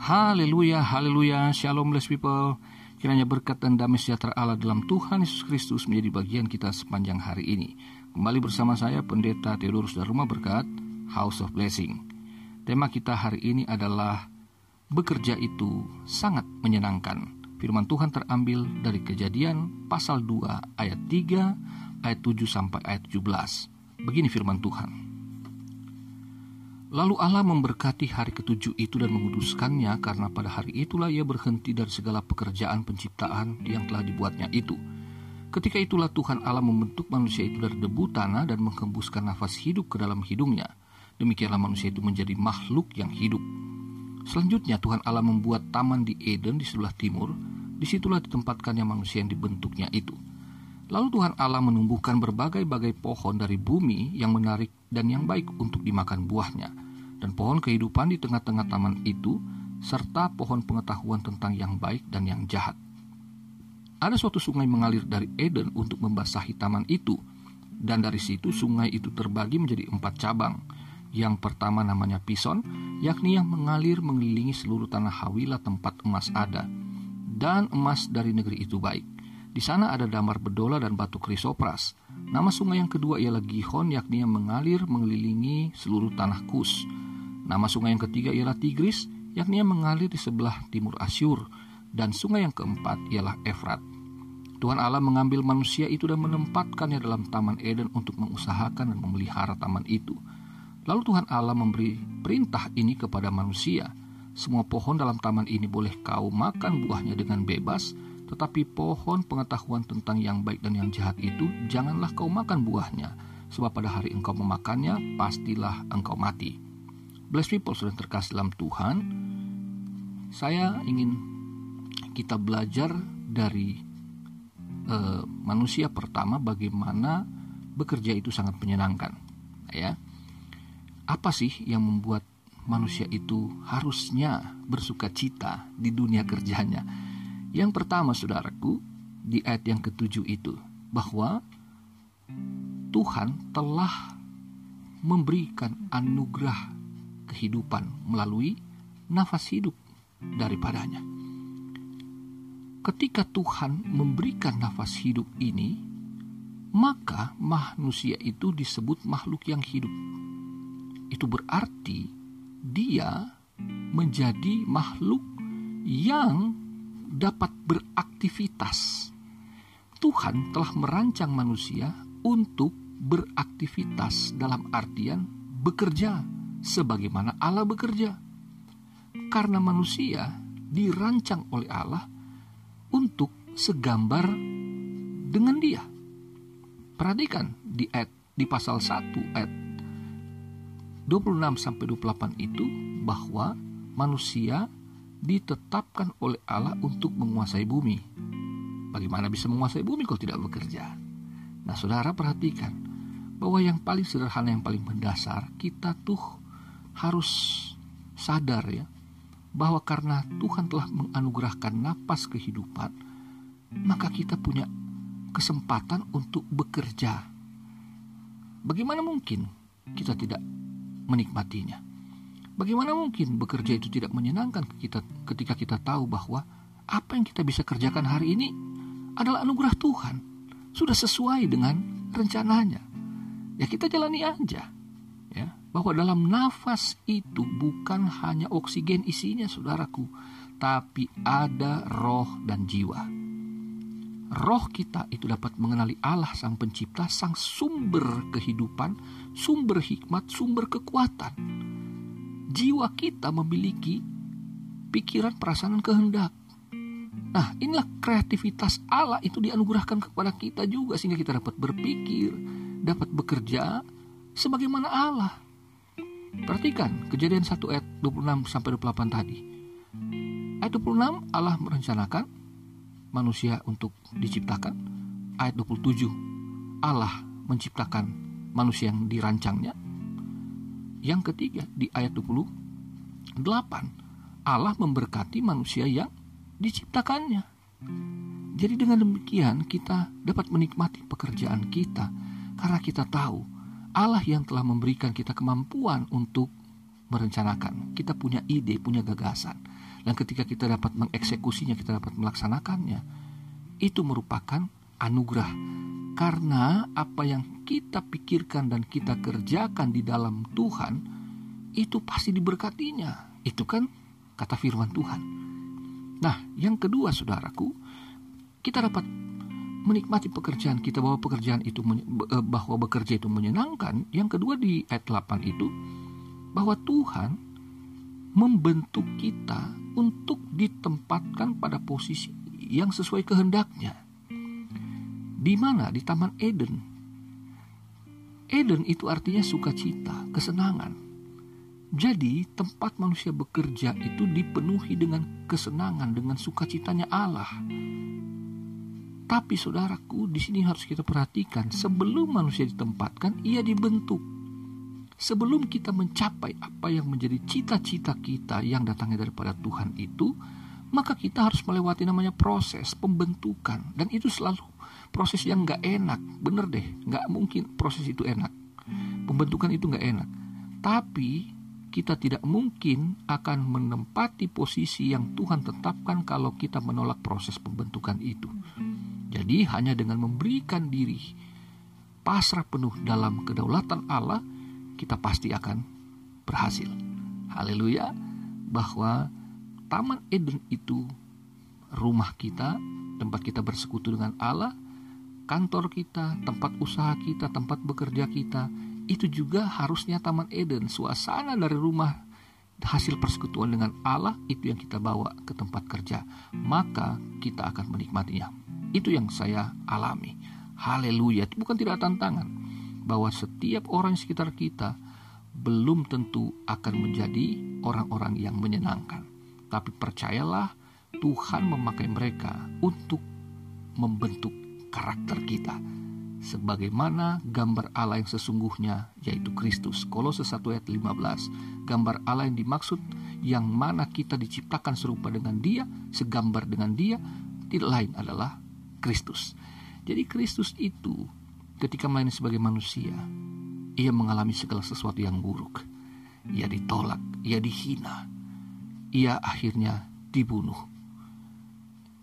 Haleluya, haleluya, shalom blessed people. Kiranya berkat dan damai sejahtera Allah dalam Tuhan Yesus Kristus menjadi bagian kita sepanjang hari ini. Kembali bersama saya Pendeta Theodorus dari Rumah Berkat, House of Blessing. Tema kita hari ini adalah bekerja itu sangat menyenangkan. Firman Tuhan terambil dari Kejadian pasal 2 ayat 3 ayat 7 sampai ayat 17. Begini firman Tuhan. Lalu Allah memberkati hari ketujuh itu dan menguduskannya karena pada hari itulah ia berhenti dari segala pekerjaan penciptaan yang telah dibuatnya itu. Ketika itulah Tuhan Allah membentuk manusia itu dari debu tanah dan menghembuskan nafas hidup ke dalam hidungnya. Demikianlah manusia itu menjadi makhluk yang hidup. Selanjutnya Tuhan Allah membuat taman di Eden di sebelah timur. Di situlah ditempatkannya manusia yang dibentuknya itu. Lalu Tuhan Allah menumbuhkan berbagai-bagai pohon dari bumi yang menarik dan yang baik untuk dimakan buahnya, dan pohon kehidupan di tengah-tengah taman itu, serta pohon pengetahuan tentang yang baik dan yang jahat. Ada suatu sungai mengalir dari Eden untuk membasahi taman itu, dan dari situ sungai itu terbagi menjadi empat cabang. Yang pertama namanya Pison, yakni yang mengalir mengelilingi seluruh tanah Hawila tempat emas ada, dan emas dari negeri itu baik. Di sana ada damar bedola dan batu krisopras. Nama sungai yang kedua ialah Gihon, yakni yang mengalir mengelilingi seluruh tanah Kus. Nama sungai yang ketiga ialah Tigris, yakni yang mengalir di sebelah timur Asyur. Dan sungai yang keempat ialah Efrat. Tuhan Allah mengambil manusia itu dan menempatkannya dalam Taman Eden untuk mengusahakan dan memelihara taman itu. Lalu Tuhan Allah memberi perintah ini kepada manusia. Semua pohon dalam taman ini boleh kau makan buahnya dengan bebas, tetapi pohon pengetahuan tentang yang baik dan yang jahat itu janganlah kau makan buahnya, sebab pada hari engkau memakannya pastilah engkau mati. Blessed people sudah terkasih dalam Tuhan, saya ingin kita belajar dari uh, manusia pertama bagaimana bekerja itu sangat menyenangkan. Ya, apa sih yang membuat manusia itu harusnya bersuka cita di dunia kerjanya? Yang pertama saudaraku di ayat yang ketujuh itu bahwa Tuhan telah memberikan anugerah kehidupan melalui nafas hidup daripadanya. Ketika Tuhan memberikan nafas hidup ini, maka manusia itu disebut makhluk yang hidup. Itu berarti dia menjadi makhluk yang dapat beraktivitas. Tuhan telah merancang manusia untuk beraktivitas dalam artian bekerja sebagaimana Allah bekerja. Karena manusia dirancang oleh Allah untuk segambar dengan dia. Perhatikan di ayat di pasal 1 ayat 26 sampai 28 itu bahwa manusia ditetapkan oleh Allah untuk menguasai bumi. Bagaimana bisa menguasai bumi kalau tidak bekerja? Nah, saudara perhatikan bahwa yang paling sederhana, yang paling mendasar, kita tuh harus sadar ya, bahwa karena Tuhan telah menganugerahkan napas kehidupan, maka kita punya kesempatan untuk bekerja. Bagaimana mungkin kita tidak menikmatinya? Bagaimana mungkin bekerja itu tidak menyenangkan kita ketika kita tahu bahwa apa yang kita bisa kerjakan hari ini adalah anugerah Tuhan. Sudah sesuai dengan rencananya. Ya kita jalani aja. Ya, bahwa dalam nafas itu bukan hanya oksigen isinya saudaraku, tapi ada roh dan jiwa. Roh kita itu dapat mengenali Allah sang pencipta, sang sumber kehidupan, sumber hikmat, sumber kekuatan jiwa kita memiliki pikiran, perasaan, dan kehendak. Nah, inilah kreativitas Allah itu dianugerahkan kepada kita juga sehingga kita dapat berpikir, dapat bekerja sebagaimana Allah. Perhatikan kejadian 1 ayat 26 sampai 28 tadi. Ayat 26 Allah merencanakan manusia untuk diciptakan. Ayat 27 Allah menciptakan manusia yang dirancangnya yang ketiga di ayat 28 Allah memberkati manusia yang diciptakannya. Jadi dengan demikian kita dapat menikmati pekerjaan kita karena kita tahu Allah yang telah memberikan kita kemampuan untuk merencanakan. Kita punya ide, punya gagasan. Dan ketika kita dapat mengeksekusinya, kita dapat melaksanakannya, itu merupakan anugerah. Karena apa yang kita pikirkan dan kita kerjakan di dalam Tuhan, itu pasti diberkatinya. Itu kan kata firman Tuhan. Nah, yang kedua saudaraku, kita dapat menikmati pekerjaan kita bahwa pekerjaan itu eh, bahwa bekerja itu menyenangkan. Yang kedua di ayat 8 itu bahwa Tuhan membentuk kita untuk ditempatkan pada posisi yang sesuai kehendaknya. Di mana? Di Taman Eden. Eden itu artinya sukacita, kesenangan. Jadi tempat manusia bekerja itu dipenuhi dengan kesenangan, dengan sukacitanya Allah. Tapi saudaraku, di sini harus kita perhatikan, sebelum manusia ditempatkan, ia dibentuk sebelum kita mencapai apa yang menjadi cita-cita kita yang datangnya daripada Tuhan itu, maka kita harus melewati namanya proses pembentukan dan itu selalu proses yang nggak enak, bener deh, nggak mungkin proses itu enak, pembentukan itu nggak enak, tapi kita tidak mungkin akan menempati posisi yang Tuhan tetapkan kalau kita menolak proses pembentukan itu. Jadi hanya dengan memberikan diri pasrah penuh dalam kedaulatan Allah, kita pasti akan berhasil. Haleluya, bahwa Taman Eden itu rumah kita, tempat kita bersekutu dengan Allah, kantor kita, tempat usaha kita, tempat bekerja kita, itu juga harusnya Taman Eden, suasana dari rumah hasil persekutuan dengan Allah itu yang kita bawa ke tempat kerja, maka kita akan menikmatinya. Itu yang saya alami. Haleluya, itu bukan tidak tantangan bahwa setiap orang di sekitar kita belum tentu akan menjadi orang-orang yang menyenangkan. Tapi percayalah, Tuhan memakai mereka untuk membentuk karakter kita sebagaimana gambar Allah yang sesungguhnya yaitu Kristus. Kolose 1 ayat 15. Gambar Allah yang dimaksud yang mana kita diciptakan serupa dengan Dia, segambar dengan Dia, tidak lain adalah Kristus. Jadi Kristus itu ketika melayani sebagai manusia, ia mengalami segala sesuatu yang buruk. Ia ditolak, ia dihina, ia akhirnya dibunuh.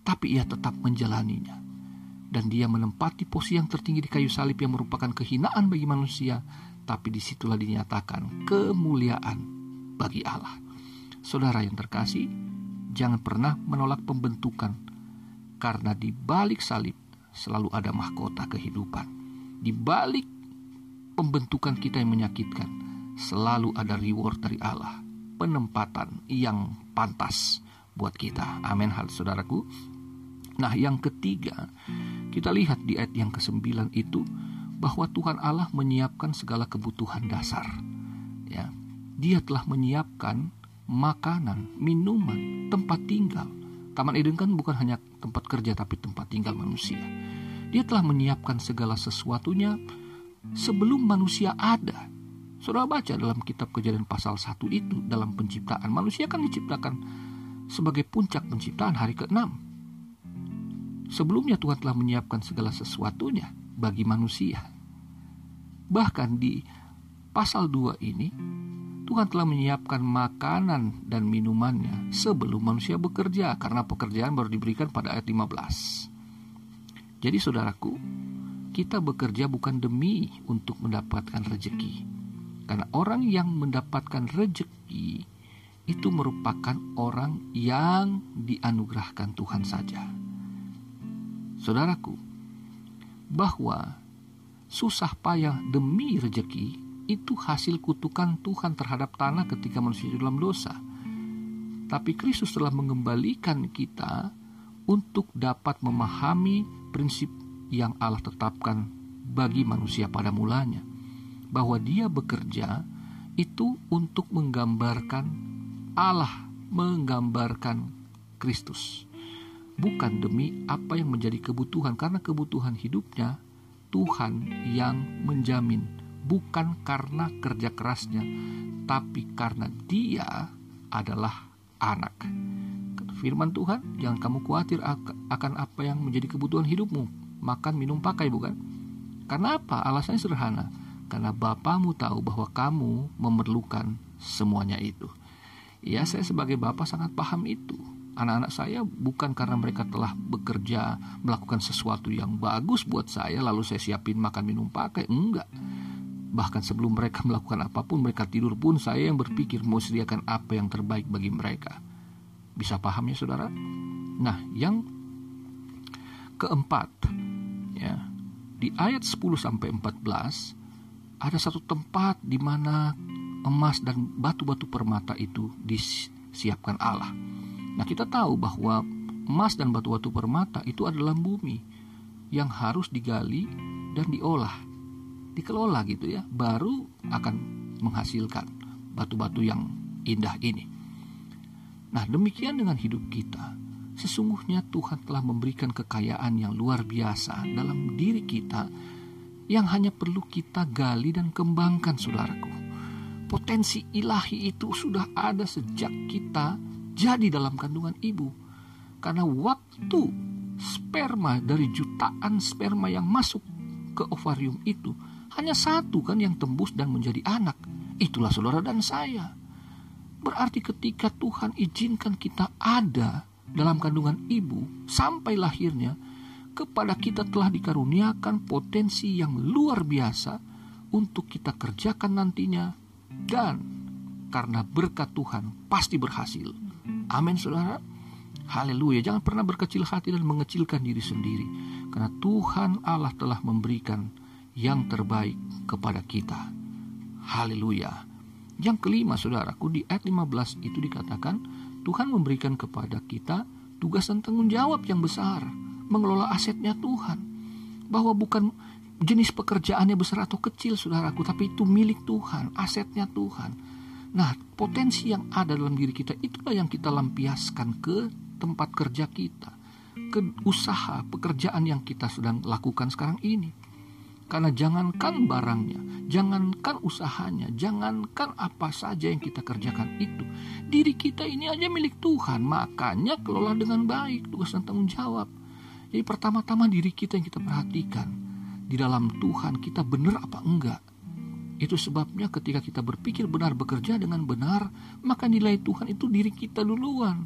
Tapi ia tetap menjalaninya. Dan dia menempati posisi yang tertinggi di kayu salib yang merupakan kehinaan bagi manusia, tapi di situlah dinyatakan kemuliaan bagi Allah. Saudara yang terkasih, jangan pernah menolak pembentukan, karena di balik salib selalu ada mahkota kehidupan di balik pembentukan kita yang menyakitkan, selalu ada reward dari Allah, penempatan yang pantas buat kita. Amin, hal saudaraku. Nah, yang ketiga, kita lihat di ayat yang ke-9 itu bahwa Tuhan Allah menyiapkan segala kebutuhan dasar. Ya. Dia telah menyiapkan makanan, minuman, tempat tinggal. Taman Eden kan bukan hanya tempat kerja tapi tempat tinggal manusia. Dia telah menyiapkan segala sesuatunya sebelum manusia ada. Saudara baca dalam kitab kejadian pasal 1 itu dalam penciptaan. Manusia kan diciptakan sebagai puncak penciptaan hari ke-6. Sebelumnya Tuhan telah menyiapkan segala sesuatunya bagi manusia. Bahkan di pasal 2 ini Tuhan telah menyiapkan makanan dan minumannya sebelum manusia bekerja karena pekerjaan baru diberikan pada ayat 15. Jadi saudaraku, kita bekerja bukan demi untuk mendapatkan rejeki. Karena orang yang mendapatkan rejeki itu merupakan orang yang dianugerahkan Tuhan saja. Saudaraku, bahwa susah payah demi rejeki itu hasil kutukan Tuhan terhadap tanah ketika manusia dalam dosa. Tapi Kristus telah mengembalikan kita untuk dapat memahami prinsip yang Allah tetapkan bagi manusia pada mulanya, bahwa Dia bekerja itu untuk menggambarkan Allah, menggambarkan Kristus, bukan demi apa yang menjadi kebutuhan, karena kebutuhan hidupnya Tuhan yang menjamin, bukan karena kerja kerasnya, tapi karena Dia adalah anak firman Tuhan, jangan kamu khawatir akan apa yang menjadi kebutuhan hidupmu. Makan, minum, pakai, bukan? Karena apa? Alasannya sederhana. Karena Bapamu tahu bahwa kamu memerlukan semuanya itu. Ya, saya sebagai bapak sangat paham itu. Anak-anak saya bukan karena mereka telah bekerja melakukan sesuatu yang bagus buat saya lalu saya siapin makan minum pakai, enggak. Bahkan sebelum mereka melakukan apa pun, mereka tidur pun saya yang berpikir mau sediakan apa yang terbaik bagi mereka. Bisa paham ya saudara? Nah, yang keempat, ya, di ayat 10 sampai 14 ada satu tempat di mana emas dan batu-batu permata itu disiapkan Allah. Nah, kita tahu bahwa emas dan batu-batu permata itu adalah bumi yang harus digali dan diolah, dikelola gitu ya, baru akan menghasilkan batu-batu yang indah ini. Nah, demikian dengan hidup kita. Sesungguhnya Tuhan telah memberikan kekayaan yang luar biasa dalam diri kita yang hanya perlu kita gali dan kembangkan, saudaraku. Potensi ilahi itu sudah ada sejak kita jadi dalam kandungan ibu. Karena waktu sperma dari jutaan sperma yang masuk ke ovarium itu hanya satu kan yang tembus dan menjadi anak. Itulah saudara dan saya. Berarti ketika Tuhan izinkan kita ada dalam kandungan ibu sampai lahirnya, kepada kita telah dikaruniakan potensi yang luar biasa untuk kita kerjakan nantinya dan karena berkat Tuhan pasti berhasil. Amin saudara. Haleluya. Jangan pernah berkecil hati dan mengecilkan diri sendiri. Karena Tuhan Allah telah memberikan yang terbaik kepada kita. Haleluya. Yang kelima saudaraku di ayat 15 itu dikatakan Tuhan memberikan kepada kita tugas dan tanggung jawab yang besar mengelola asetnya Tuhan. Bahwa bukan jenis pekerjaannya besar atau kecil saudaraku, tapi itu milik Tuhan, asetnya Tuhan. Nah, potensi yang ada dalam diri kita itulah yang kita lampiaskan ke tempat kerja kita, ke usaha, pekerjaan yang kita sedang lakukan sekarang ini. Karena jangankan barangnya, jangankan usahanya, jangankan apa saja yang kita kerjakan itu. Diri kita ini aja milik Tuhan, makanya kelola dengan baik tugas dan tanggung jawab. Jadi pertama-tama diri kita yang kita perhatikan. Di dalam Tuhan kita benar apa enggak. Itu sebabnya ketika kita berpikir benar bekerja dengan benar, maka nilai Tuhan itu diri kita duluan.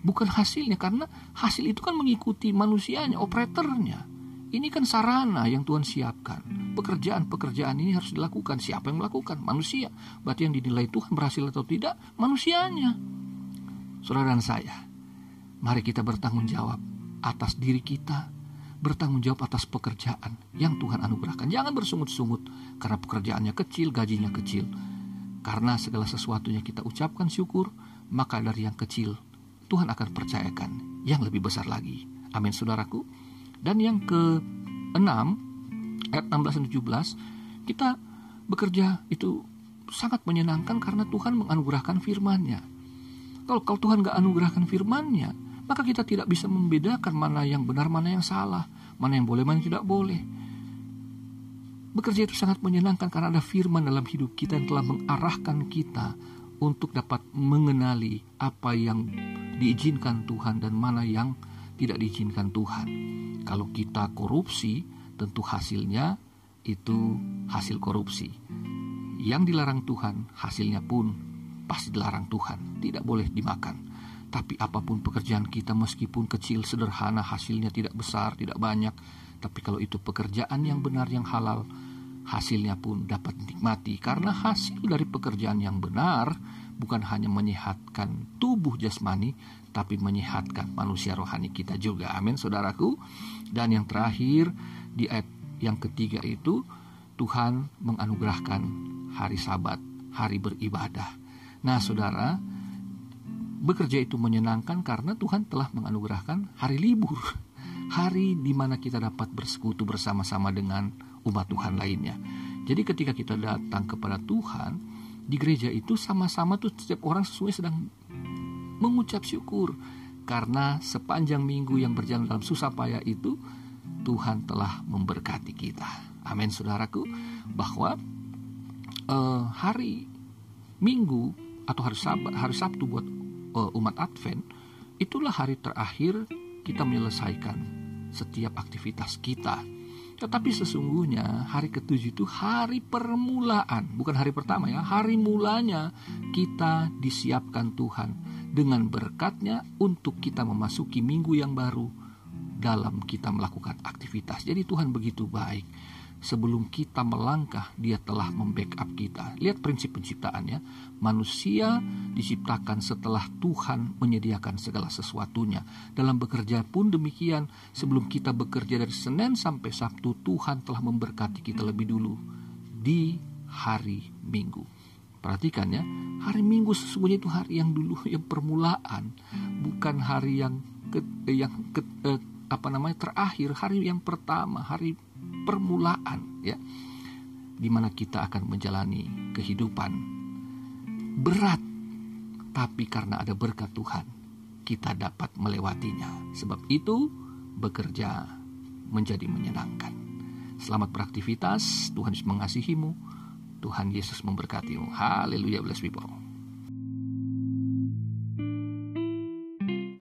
Bukan hasilnya, karena hasil itu kan mengikuti manusianya, operatornya. Ini kan sarana yang Tuhan siapkan. Pekerjaan-pekerjaan ini harus dilakukan. Siapa yang melakukan? Manusia. Berarti yang dinilai Tuhan berhasil atau tidak? Manusianya. Saudara dan saya, mari kita bertanggung jawab atas diri kita, bertanggung jawab atas pekerjaan yang Tuhan anugerahkan. Jangan bersungut-sungut karena pekerjaannya kecil, gajinya kecil. Karena segala sesuatunya kita ucapkan syukur, maka dari yang kecil Tuhan akan percayakan yang lebih besar lagi. Amin saudaraku. Dan yang ke 6 ayat 16 dan 17 kita bekerja itu sangat menyenangkan karena Tuhan menganugerahkan firman-Nya. Kalau, kalau Tuhan gak anugerahkan firman-Nya, maka kita tidak bisa membedakan mana yang benar, mana yang salah, mana yang boleh, mana yang tidak boleh. Bekerja itu sangat menyenangkan karena ada firman dalam hidup kita yang telah mengarahkan kita untuk dapat mengenali apa yang diizinkan Tuhan dan mana yang tidak diizinkan Tuhan. Kalau kita korupsi, tentu hasilnya itu hasil korupsi. Yang dilarang Tuhan, hasilnya pun pasti dilarang Tuhan, tidak boleh dimakan. Tapi apa pun pekerjaan kita meskipun kecil, sederhana, hasilnya tidak besar, tidak banyak. Tapi kalau itu pekerjaan yang benar, yang halal, hasilnya pun dapat dinikmati. Karena hasil dari pekerjaan yang benar bukan hanya menyehatkan tubuh jasmani, tapi menyehatkan manusia rohani kita juga. Amin, saudaraku. Dan yang terakhir, di ayat yang ketiga itu, Tuhan menganugerahkan hari sabat, hari beribadah. Nah, saudara, bekerja itu menyenangkan karena Tuhan telah menganugerahkan hari libur. Hari di mana kita dapat bersekutu bersama-sama dengan umat Tuhan lainnya. Jadi ketika kita datang kepada Tuhan, di gereja itu sama-sama tuh setiap orang sesuai sedang mengucap syukur karena sepanjang minggu yang berjalan dalam susah payah itu Tuhan telah memberkati kita. Amin saudaraku bahwa uh, hari Minggu atau hari Sabat, hari Sabtu buat uh, umat Advent, itulah hari terakhir kita menyelesaikan setiap aktivitas kita. Tetapi sesungguhnya hari ketujuh itu hari permulaan, bukan hari pertama ya, hari mulanya kita disiapkan Tuhan dengan berkatnya untuk kita memasuki minggu yang baru dalam kita melakukan aktivitas. Jadi Tuhan begitu baik sebelum kita melangkah dia telah membackup kita. Lihat prinsip penciptaannya. Manusia diciptakan setelah Tuhan menyediakan segala sesuatunya. Dalam bekerja pun demikian, sebelum kita bekerja dari Senin sampai Sabtu, Tuhan telah memberkati kita lebih dulu di hari Minggu. Perhatikan ya, hari Minggu sesungguhnya itu hari yang dulu yang permulaan, bukan hari yang ke, yang ke, eh, apa namanya terakhir, hari yang pertama, hari permulaan ya di mana kita akan menjalani kehidupan berat. Tapi karena ada berkat Tuhan kita dapat melewatinya. Sebab itu bekerja menjadi menyenangkan. Selamat beraktivitas Tuhan Yesus mengasihimu. Tuhan Yesus memberkatimu. Haleluya bless people